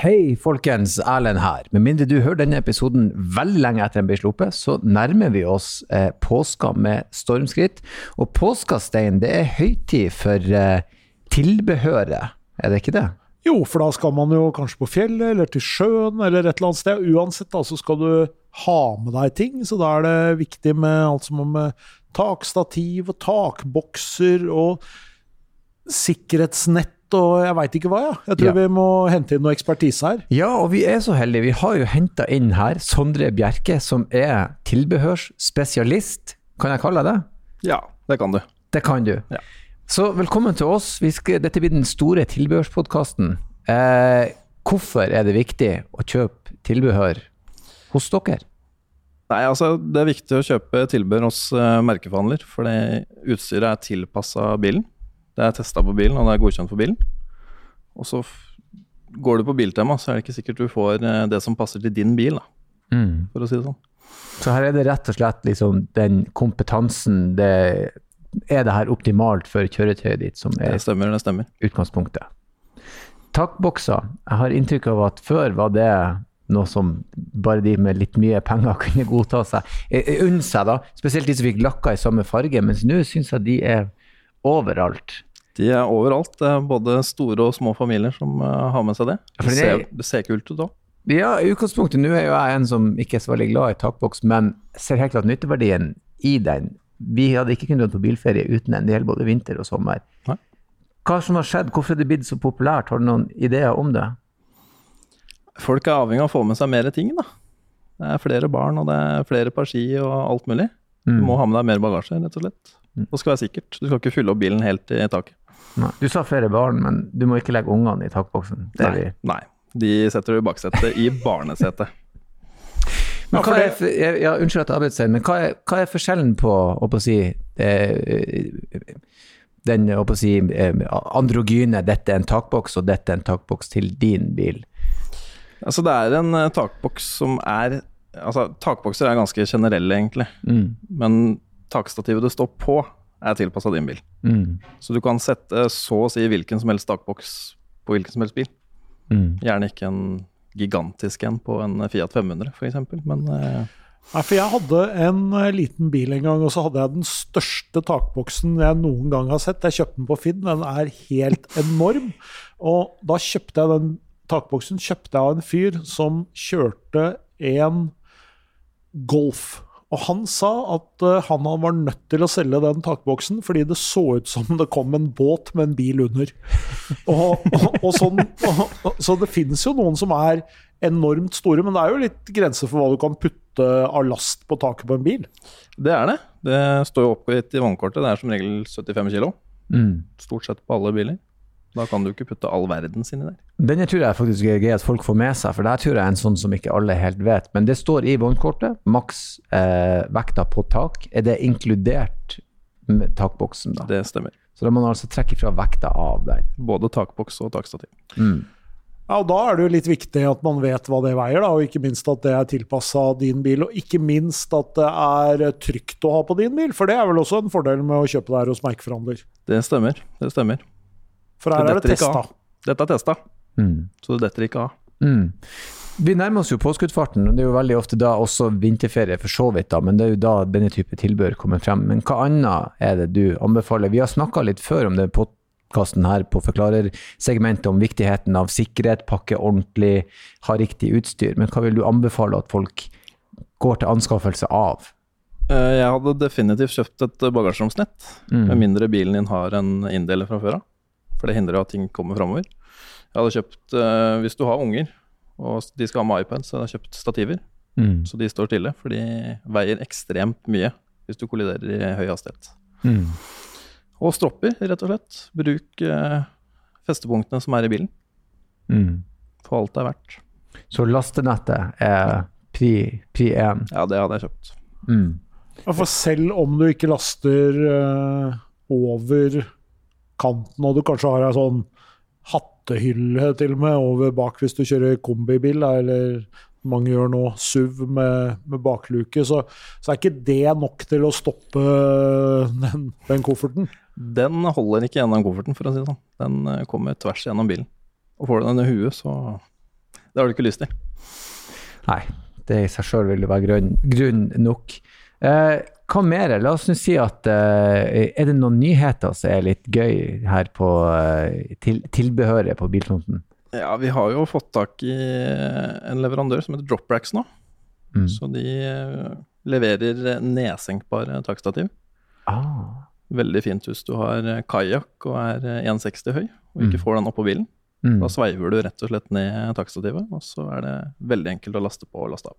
Hei, folkens. Erlend her. Med mindre du hører denne episoden veldig lenge etter den ble sluppet, så nærmer vi oss eh, påska med stormskritt. Og påskastein, det er høytid for eh, tilbehøret, er det ikke det? Jo, for da skal man jo kanskje på fjellet eller til sjøen eller et eller annet sted. Uansett da, så skal du ha med deg ting, så da er det viktig med alt som med takstativ og takbokser og sikkerhetsnett og jeg veit ikke hva, ja. Jeg tror Ja. vi må hente inn noe ekspertise her. Ja, og vi er så heldige. Vi har jo henta inn her Sondre Bjerke, som er tilbehørsspesialist. Kan jeg kalle deg det? Ja, det kan du. Det kan du. Ja. Så velkommen til oss. Vi skal, dette blir den store tilbehørspodkasten. Eh, hvorfor er det viktig å kjøpe tilbehør hos dere? Nei, altså Det er viktig å kjøpe tilbehør hos uh, merkeforhandler, for det utstyret er tilpassa bilen. Det er testa på bilen, og det er godkjent for bilen. Og så går du på Biltema, så er det ikke sikkert du får eh, det som passer til din bil, da, for å si det sånn. Så her er det rett og slett liksom den kompetansen det, Er det her optimalt for kjøretøyet ditt, som er Det stemmer, det stemmer. utgangspunktet? Takbokser. Jeg har inntrykk av at før var det noe som bare de med litt mye penger kunne godta seg. Unne seg, da. Spesielt de som fikk lakka i samme farge. Mens nå syns jeg de er overalt. De er overalt. Det er både store og små familier som eh, har med seg det. Det er- ser, det ser kult ut òg. Ja, i utgangspunktet. Nå er jo jeg en som ikke er så veldig glad i takboks, men ser helt klart nytteverdien i den. Vi hadde ikke kunnet dra på bilferie uten den. Det gjelder både vinter og sommer. Nei. Hva som har skjedd? Hvorfor er det blitt så populært? Har du noen ideer om det? Folk er avhengig av å få med seg mer ting, da. Det er flere barn, og det er flere par ski og alt mulig. Du Mm. må ha med deg mer bagasje, rett og slett. Det skal være sikkert. Du skal ikke fylle opp bilen helt i taket. Nei. Du sa flere barn, men du må ikke legge ungene i takboksen. Nei. vi. Nei. De setter du i baksetet i barnesetet. Men hva er, ja, unnskyld at jeg avbryter, men hva er, hva er forskjellen på å på si, eh, den å på si, eh, androgyne 'dette er en takboks', og 'dette er en takboks til din bil'? Altså, det er en eh, takboks som er Altså, takbokser er ganske generelle, egentlig. Mm. Men takstativet du står på, er tilpassa din bil. Mm. Så du kan sette så å si hvilken som helst takboks på hvilken som helst bil. Mm. Gjerne ikke en gigantisk en på en Fiat 500, f.eks. Men eh, Nei, for jeg hadde en eh, liten bil en gang, og så hadde jeg den største takboksen jeg noen gang har sett. Jeg kjøpte den på Finn, den er helt enorm. Og da kjøpte jeg den takboksen kjøpte jeg av en fyr som kjørte en Golf. Og han sa at eh, han var nødt til å selge den takboksen fordi det så ut som det kom en båt med en bil under. Og, og, og sånn, så det finnes jo noen som er enormt store, men det er jo litt grenser for hva du kan putte av last på taket på en bil. det er det. Det står jo oppgitt i vognkortet. Det er som regel 75 kilo. Mm. Stort sett på alle biler. Da kan du ikke putte all verden sin i der. Denne tror jeg faktisk er gøy at folk får med seg, for det her tror jeg er en sånn som ikke alle helt vet. Men det står i vognkortet, maks eh, vekta på tak. Er det inkludert med takboksen, da? Det stemmer. Så da må man altså trekke fra vekta av der. Både takboks og takstativ. Mm. Ja, og Da er det jo litt viktig at man vet hva det veier, da, og ikke minst at det er tilpassa din bil. Og ikke minst at det er trygt å ha på din bil, for det er vel også en fordel med å kjøpe det her hos merkeforhandler. Det stemmer. Det stemmer. For her Det er det testa. av. Dette er testa, Mm. så det detter ikke av. Mm. Vi nærmer oss jo påskeutfarten, og det er jo veldig ofte da også vinterferie for så vidt, da, men det er jo da denne type tilbør kommer frem. Men hva annet er det du anbefaler? Vi har snakka litt før om det podkasten her på forklarersegmentet om viktigheten av sikkerhet, pakke ordentlig, ha riktig utstyr. Men hva vil du anbefale at folk går til anskaffelse av? Eh, Jeg hadde definitivt kjøpt et bagasjeromsnett, Mm. med mindre bilen din har en inndeler fra før av. For det hindrer at ting kommer framover. Jeg hadde kjøpt, uh, hvis du har unger, og de skal ha med iPad, så hadde jeg kjøpt stativer. Mm. Så de står stille, for de veier ekstremt mye hvis du kolliderer i høy hastighet. Mm. Og stropper, rett og slett. Bruk uh, festepunktene som er i bilen, Mm. for alt det er verdt. Så lastenettet er pri, pri én. Ja, det hadde jeg kjøpt. Mm. Ja, for selv om du ikke laster uh, over kanten, og du kanskje har ei sånn hattehylle til og med over bak hvis du kjører kombibil, eller mange gjør nå SUV med, med bakluke, så, så er ikke det nok til å stoppe den, den kofferten. Den holder ikke gjennom kofferten, for å si det sånn. Den eh, kommer tvers gjennom bilen. Og får du den i huet, så Det har du ikke lyst til. Nei, det i seg sjøl vil jo være grunn, grunn nok. Eh, hva mer? La oss si at uh, Er det noen nyheter som er litt gøy her på uh, til, tilbehøret på bilfronten? Ja, vi har jo fått tak i en leverandør som heter Dropracks nå. Mm. Så de eh, leverer nedsenkbare takstativ. Ah. Veldig fint hvis du har kajakk og er eh, 1,60 høy og ikke Mm. får den opp på bilen. Mm. Da sveiver du rett og slett ned takstativet, og så er det veldig enkelt å laste på og laste av.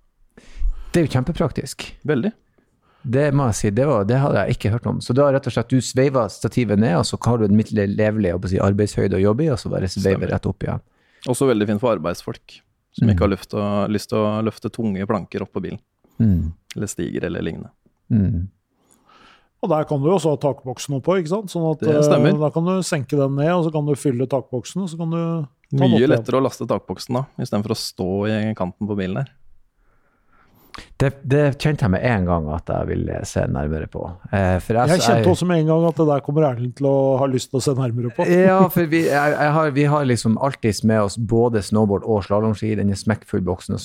Det er jo kjempepraktisk. Veldig. Det må jeg si, det, var, det hadde jeg ikke hørt om. Så da rett og slett du sveiver stativet ned, og så har du en midt levelig jeg holdt på å si, arbeidshøyde å jobbe i, og så bare sveiver rett opp igjen. Også veldig fint for arbeidsfolk som Mm. ikke har å, lyst til å løfte tunge planker opp på bilen. Mm. Eller stiger eller lignende. Mm. Og der kan du jo også ha takboksen oppå, ikke sant? Sånn at Det stemmer. eh, da kan du senke den ned, og så kan du fylle takboksen, og så kan du ta den opp Mye lettere å laste takboksen da, istedenfor å stå i kanten på bilen der. Det, det kjente jeg med en gang at jeg ville se nærmere på. Eh, jeg, Jeg kjente også med en gang at det der kommer Erlend til å ha lyst til å se nærmere på. Ja, for vi, jeg, jeg har, vi har liksom alltid med oss både snowboard og slalåmski. Den er smekkfull boksen.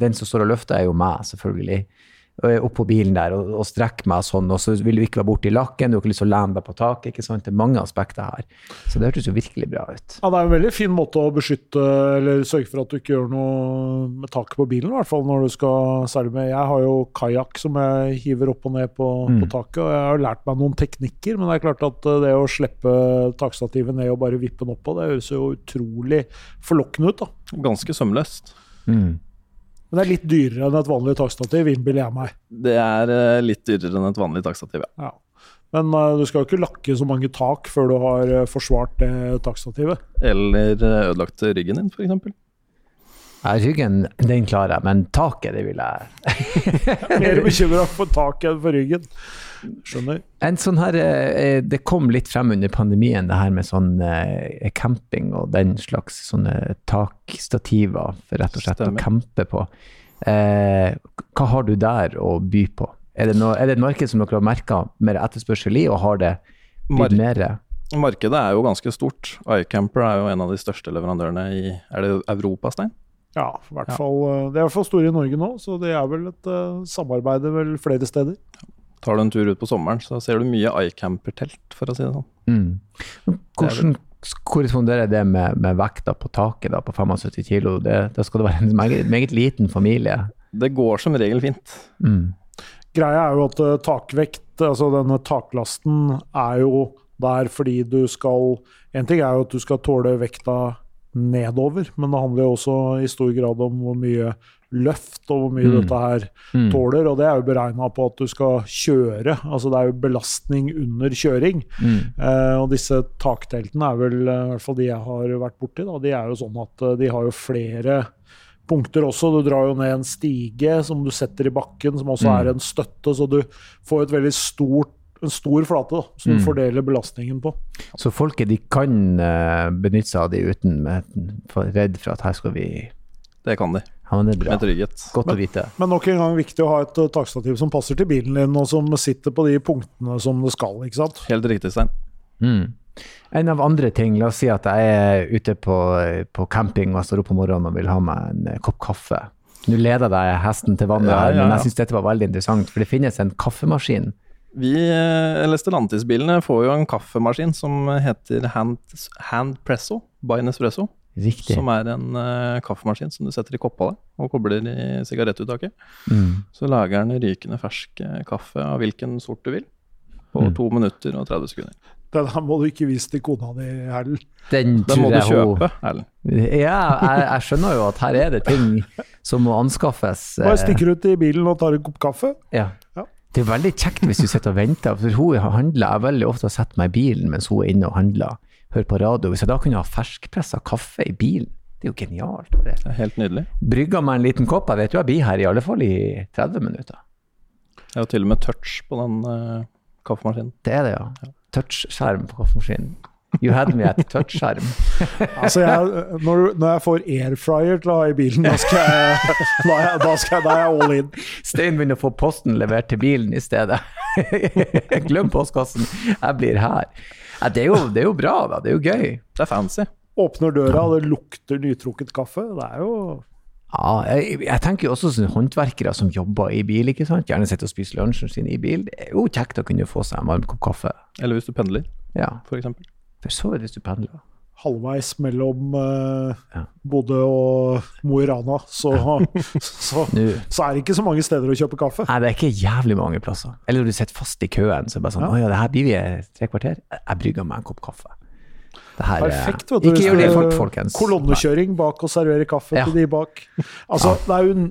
Den som står og løfter, er jo meg, selvfølgelig. Er Oppå bilen der og, og strekke meg sånn. Og så vil du ikke være borti lakken, du har ikke lyst til å lene deg på taket. ikke sant? Det er mange aspekter her. Så det hørtes jo virkelig bra ut. Ja, Det er en veldig fin måte å beskytte, eller sørge for at du ikke gjør noe med taket på bilen, i hvert fall når du skal særlig med Jeg har jo kajakk som jeg hiver opp og ned på, Mm. på taket, og jeg har lært meg noen teknikker, men det er klart at eh, det å slippe takstativet ned og bare vippe den oppå, det høres jo utrolig forlokkende ut, da. Ganske sømløst. Mm. Men det er litt dyrere enn et vanlig takstativ, innbiller jeg meg. Det er eh, litt dyrere enn et vanlig takstativ, ja. Ja. Men uh, du skal jo ikke lakke så mange tak før du har eh, forsvart det takstativet. Eller ødelagt ryggen din, f.eks. Ja, ryggen, den klarer jeg, men taket, det vil jeg Mer bekymra for taket enn for ryggen. Skjønner. En sånn her, eh, Det kom litt frem under pandemien, det her med sånn eh, camping og den slags sånne takstativer for rett og slett Stemmer. å campe på. Eh, hva har du der å by på? Er det, noe, er det et marked som dere har merka mer etterspørsel i, og har det blitt mer? markedet er jo ganske stort. iCamper er jo en av de største leverandørene i Er det Europa, Stein? Ja, i hvert Ja. fall, eh, det er i hvert fall store i Norge nå, så det er vel et uh, samarbeid vel flere steder. Tar du en tur ut på sommeren, så ser du mye iCamper-telt, for å si det sånn. Mm. Hvordan korresponderer det med, med vekta på taket da, på 75 kilo? Det, da skal det være en meget, meget liten familie. Det går som regel fint. Mm. Greia er jo at uh, takvekt, altså denne taklasten, er jo der fordi du skal En ting er jo at du skal tåle vekta nedover, men det handler jo også i stor grad om hvor mye løft og hvor mye Mm. dette her Mm. tåler. Og det er jo beregna på at du skal kjøre. Altså det er jo belastning under kjøring. Mm. Eh, og disse takteltene er vel, eh, i hvert fall de jeg har vært borti, da, de er jo sånn at eh, de har jo flere punkter også. Du drar jo ned en stige som du setter i bakken, som også Mm. er en støtte. Så du får et veldig stort, en stor flate da, som Mm. fordeler belastningen på. Så folket de kan eh, benytte seg av de uten med, for, redd for at her skal vi Det kan de, Ja, men det er bra. med trygghet. Godt å vite. Men nok en gang viktig å ha et eh, takstativ som passer til bilen din, og som sitter på de punktene som det skal. ikke sant? Helt riktig, Stein. Mm. En av andre ting, la oss si at jeg er ute på, på camping og jeg står opp om morgenen og vil ha meg en eh, kopp kaffe. Nå leder jeg hesten til vannet Ja, her, ja, men jeg syns dette var veldig interessant. For det finnes en kaffemaskin. Vi, eh, eller Stellantis-bilene, får jo en kaffemaskin som heter Hand, Handpresso by Nespresso. Riktig. Som er en uh, kaffemaskin som du setter i koppa og kobler i sigarettuttaket. Mm. Så lager den rykende fersk eh, kaffe av hvilken sort du vil. På Mm. to minutter og 30 sekunder. Den må du ikke vise til kona di, Erlend. Den, Den må du kjøpe, Erlend. Ja, jeg, jeg skjønner jo at her er det ting som må anskaffes. Bare stikker ut i bilen og tar en kopp kaffe. Ja. Ja. Det er veldig kjekt hvis du sitter og venter. For hun handler, Jeg veldig ofte har sett meg i bilen mens hun er inne og handler. Hører på radio. Hvis jeg da kunne ha ferskpressa kaffe i bilen, det er jo genialt. Det er helt nydelig. Brygga meg en liten kopp. Jeg vet jo jeg blir her i alle fall i 30 minutter. Jeg har til og med touch på den uh, kaffemaskinen. Det er det, ja. Touchskjerm på kaffemaskinen. You had me at touchskjerm. Altså jeg, når, når jeg får airfryer til å ha i bilen, da skal jeg, da jeg, da skal jeg, da jeg all in. Stein begynner å få posten levert til bilen i stedet. Glem postkassen, jeg blir her. Ja, det, er jo, det er jo bra, da. Det er jo gøy. Det er fancy. Åpner døra, og det lukter nytrukket kaffe. Det er jo Ja, jeg, jeg tenker jo også sånne håndverkere som jobber i bil, ikke sant. Gjerne sitter og spiser lunsjen sin i bil. Det er jo kjekt å kunne få seg en varm kopp kaffe. Eller hvis du pendler, Ja, f.eks. for så vidt hvis du pendler. halvveis mellom eh, Ja. Bodø og Mo i Rana, så, så, så er det ikke så mange steder å kjøpe kaffe. Nei, det er ikke jævlig mange plasser. Eller når du sitter fast i køen, så er det bare sånn Ja. Å ja, det her blir vi tre kvarter. Jeg brygger meg en kopp kaffe. Det her, er- Perfekt. vet du. Ikke gjør det fort, folkens. Kolonnekjøring bak og servere kaffe Ja. til de bak. Altså, Det er jo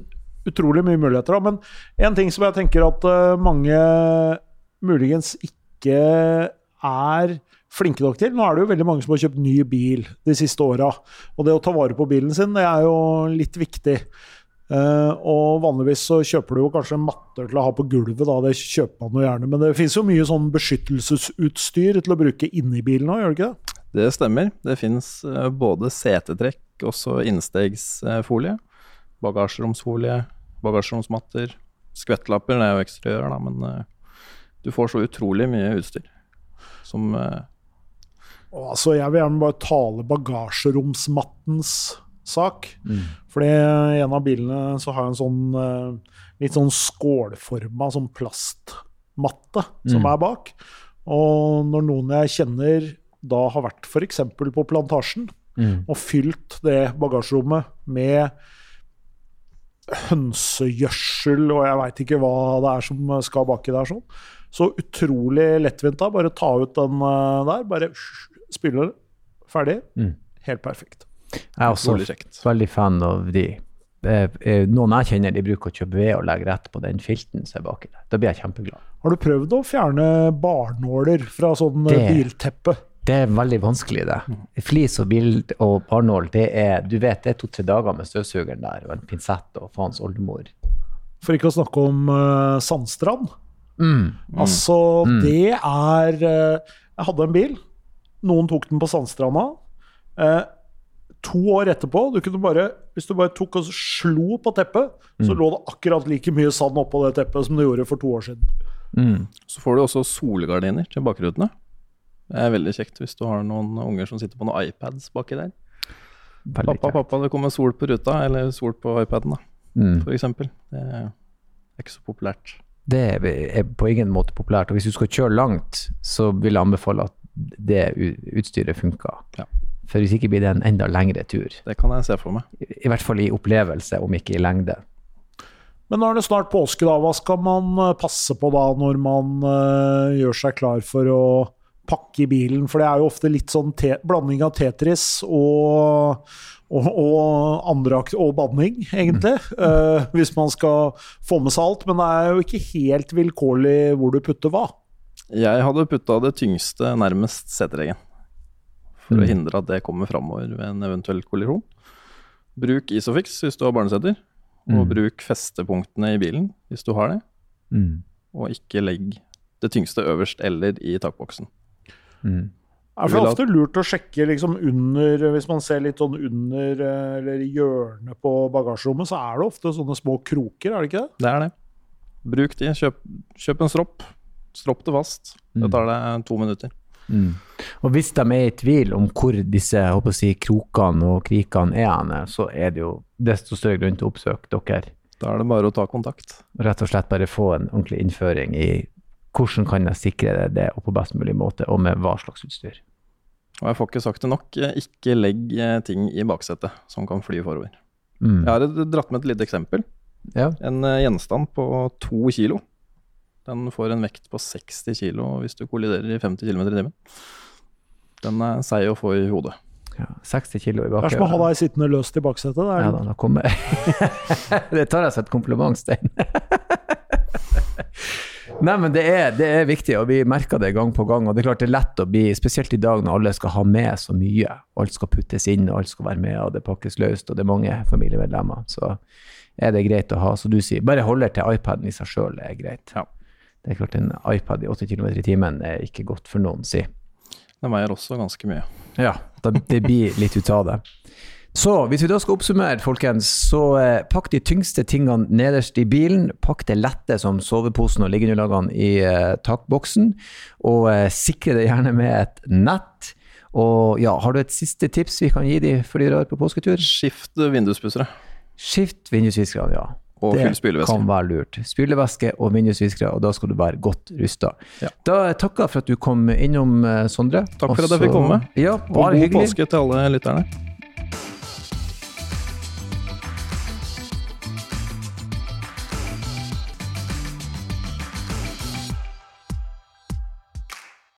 utrolig mye muligheter. da, Men en ting som jeg tenker at eh, mange muligens ikke er flinke nok til. Nå er det jo veldig mange som har kjøpt ny bil de siste åra. Og det å ta vare på bilen sin, det er jo litt viktig. Uh, og vanligvis så kjøper du jo kanskje matter til å ha på gulvet, da. Det kjøper man jo gjerne. Men det finnes jo mye sånn beskyttelsesutstyr til å bruke inni bilen òg, gjør det ikke det? Det stemmer. Det fins både setetrekk, også innstegsfolie, bagasjeromsfolie, bagasjeromsmatter, skvettlapper. Det er jo eksteriør, da, men uh, du får så utrolig mye utstyr som eh, Og Altså, jeg vil gjerne bare tale bagasjeromsmattens sak. Mm. Fordi i en av bilene så har jeg en sånn eh, litt sånn skålforma sånn plastmatte som Mm. er bak. Og når noen jeg kjenner da har vært f.eks. på Plantasjen Mm. og fylt det bagasjerommet med hønsegjødsel og jeg veit ikke hva det er som skal baki der sånn. Så utrolig lettvint da. Bare ta ut den eh, der. Bare spyle det. Ferdig. Mm. Helt perfekt. Jeg er også veldig fan av de. Eh, Noen jeg kjenner, de bruker å kjøpe ved og legge rett på den filten som er baki der. Da blir jeg kjempeglad. Har du prøvd å fjerne barnåler fra sånn eh, Det- bilteppe? Det er veldig vanskelig, det. Flis og bil og barnål, det er du vet, det er to-tre dager med støvsugeren der og en pinsett og faens oldemor. For ikke å snakke om uh, Sandstrand. Mm. Altså, Mm. det er uh, Jeg hadde en bil. Noen tok den på Sandstranda. Eh, to år etterpå du kunne bare, Hvis du bare tok og slo på teppet, så Mm. lå det akkurat like mye sand oppå det teppet som det gjorde for to år siden. Mm. Så får du også solgardiner til bakrutene. Det er veldig kjekt hvis du har noen unger som sitter på noen iPads baki der. Veldig Pappa, kjekt. pappa, det kommer sol på ruta, eller sol på iPaden, da, Mm. for eksempel. Det er ikke så populært. Det er på ingen måte populært. Og hvis du skal kjøre langt, så vil jeg anbefale at det utstyret funker. Ja. For hvis ikke blir det en enda lengre tur. Det kan jeg se for meg. I hvert fall i opplevelse, om ikke i lengde. Men nå er det snart påske, da. Hva skal man eh, passe på da når man uh, gjør seg klar for å pakke i bilen? For det er jo ofte litt sånn te blanding av Tetris og, og, og, andre og banning, egentlig. Uh, hvis man skal få med seg alt. Men det er jo ikke helt vilkårlig hvor du putter hva. Jeg hadde putta det tyngste nærmest setereggen, for Mm. å hindre at det kommer framover ved en eventuell kollisjon. Bruk Isofix hvis du har barneseter, og Mm. bruk festepunktene i bilen hvis du har det. Mm. Og ikke legg det tyngste øverst eller i takboksen. Mm. Det er ofte lurt å sjekke liksom under Hvis man ser litt sånn under eh, eller i hjørnet på bagasjerommet, så er det ofte sånne små kroker, er det ikke det? Det er det. Bruk de. Kjøp, kjøp en stropp. Stropp det fast. Det Mm. tar deg to minutter. Mm. Og hvis de er i tvil om hvor disse si, krokene og krikene er, henne, så er det jo desto større grunn til å oppsøke dere. Da er det bare å ta kontakt. Rett og slett bare få en ordentlig innføring i hvordan kan jeg sikre det, og på best mulig måte, og med hva slags utstyr. Og jeg får ikke sagt det nok, ikke legg eh, ting i baksetet som kan fly forover. Mm. Jeg har dratt med et lite eksempel. Ja. En eh, gjenstand på to kilo. Den får en vekt på 60 kilo hvis du kolliderer i 50 km i timen. Den er seig å få i hodet. ja. 60 kilo i Det er som å ha deg sittende løst i baksetet. Det er Ja, da, da kommer Det tar jeg som et kompliment, Stein. Nei, men det er, det er viktig, og vi merker det gang på gang. Og det er klart det er lett å bli, spesielt i dag når alle skal ha med så mye. Alt skal puttes inn, og alt skal være med, og det pakkes løst, og det er mange familiemedlemmer. Så er det greit å ha, som du sier, bare holder til iPaden i seg sjøl er greit. Ja. Det er klart en iPad i 80 km i timen er ikke godt for noen, si. Den veier også ganske mye. Ja, det blir litt ut av det. Så hvis vi da skal oppsummere, folkens, så eh, pakk de tyngste tingene nederst i bilen. Pakk det lette som soveposen og liggeunderlagene i eh, takboksen. Og eh, sikre det gjerne med et nett. Og ja, har du et siste tips vi kan gi de før de drar på påsketur? Skift vinduspussere Skift vindusviskerne, ja. Og Det fyll spylevæske. kan være lurt. Spylevæske og vindusviskere, og da skal du være godt rusta. Ja. Da takker jeg for at du kom innom, eh, Sondre. Takk for Også, at jeg fikk komme. Ja, Og bare god hyggelig. påske til alle lytterne.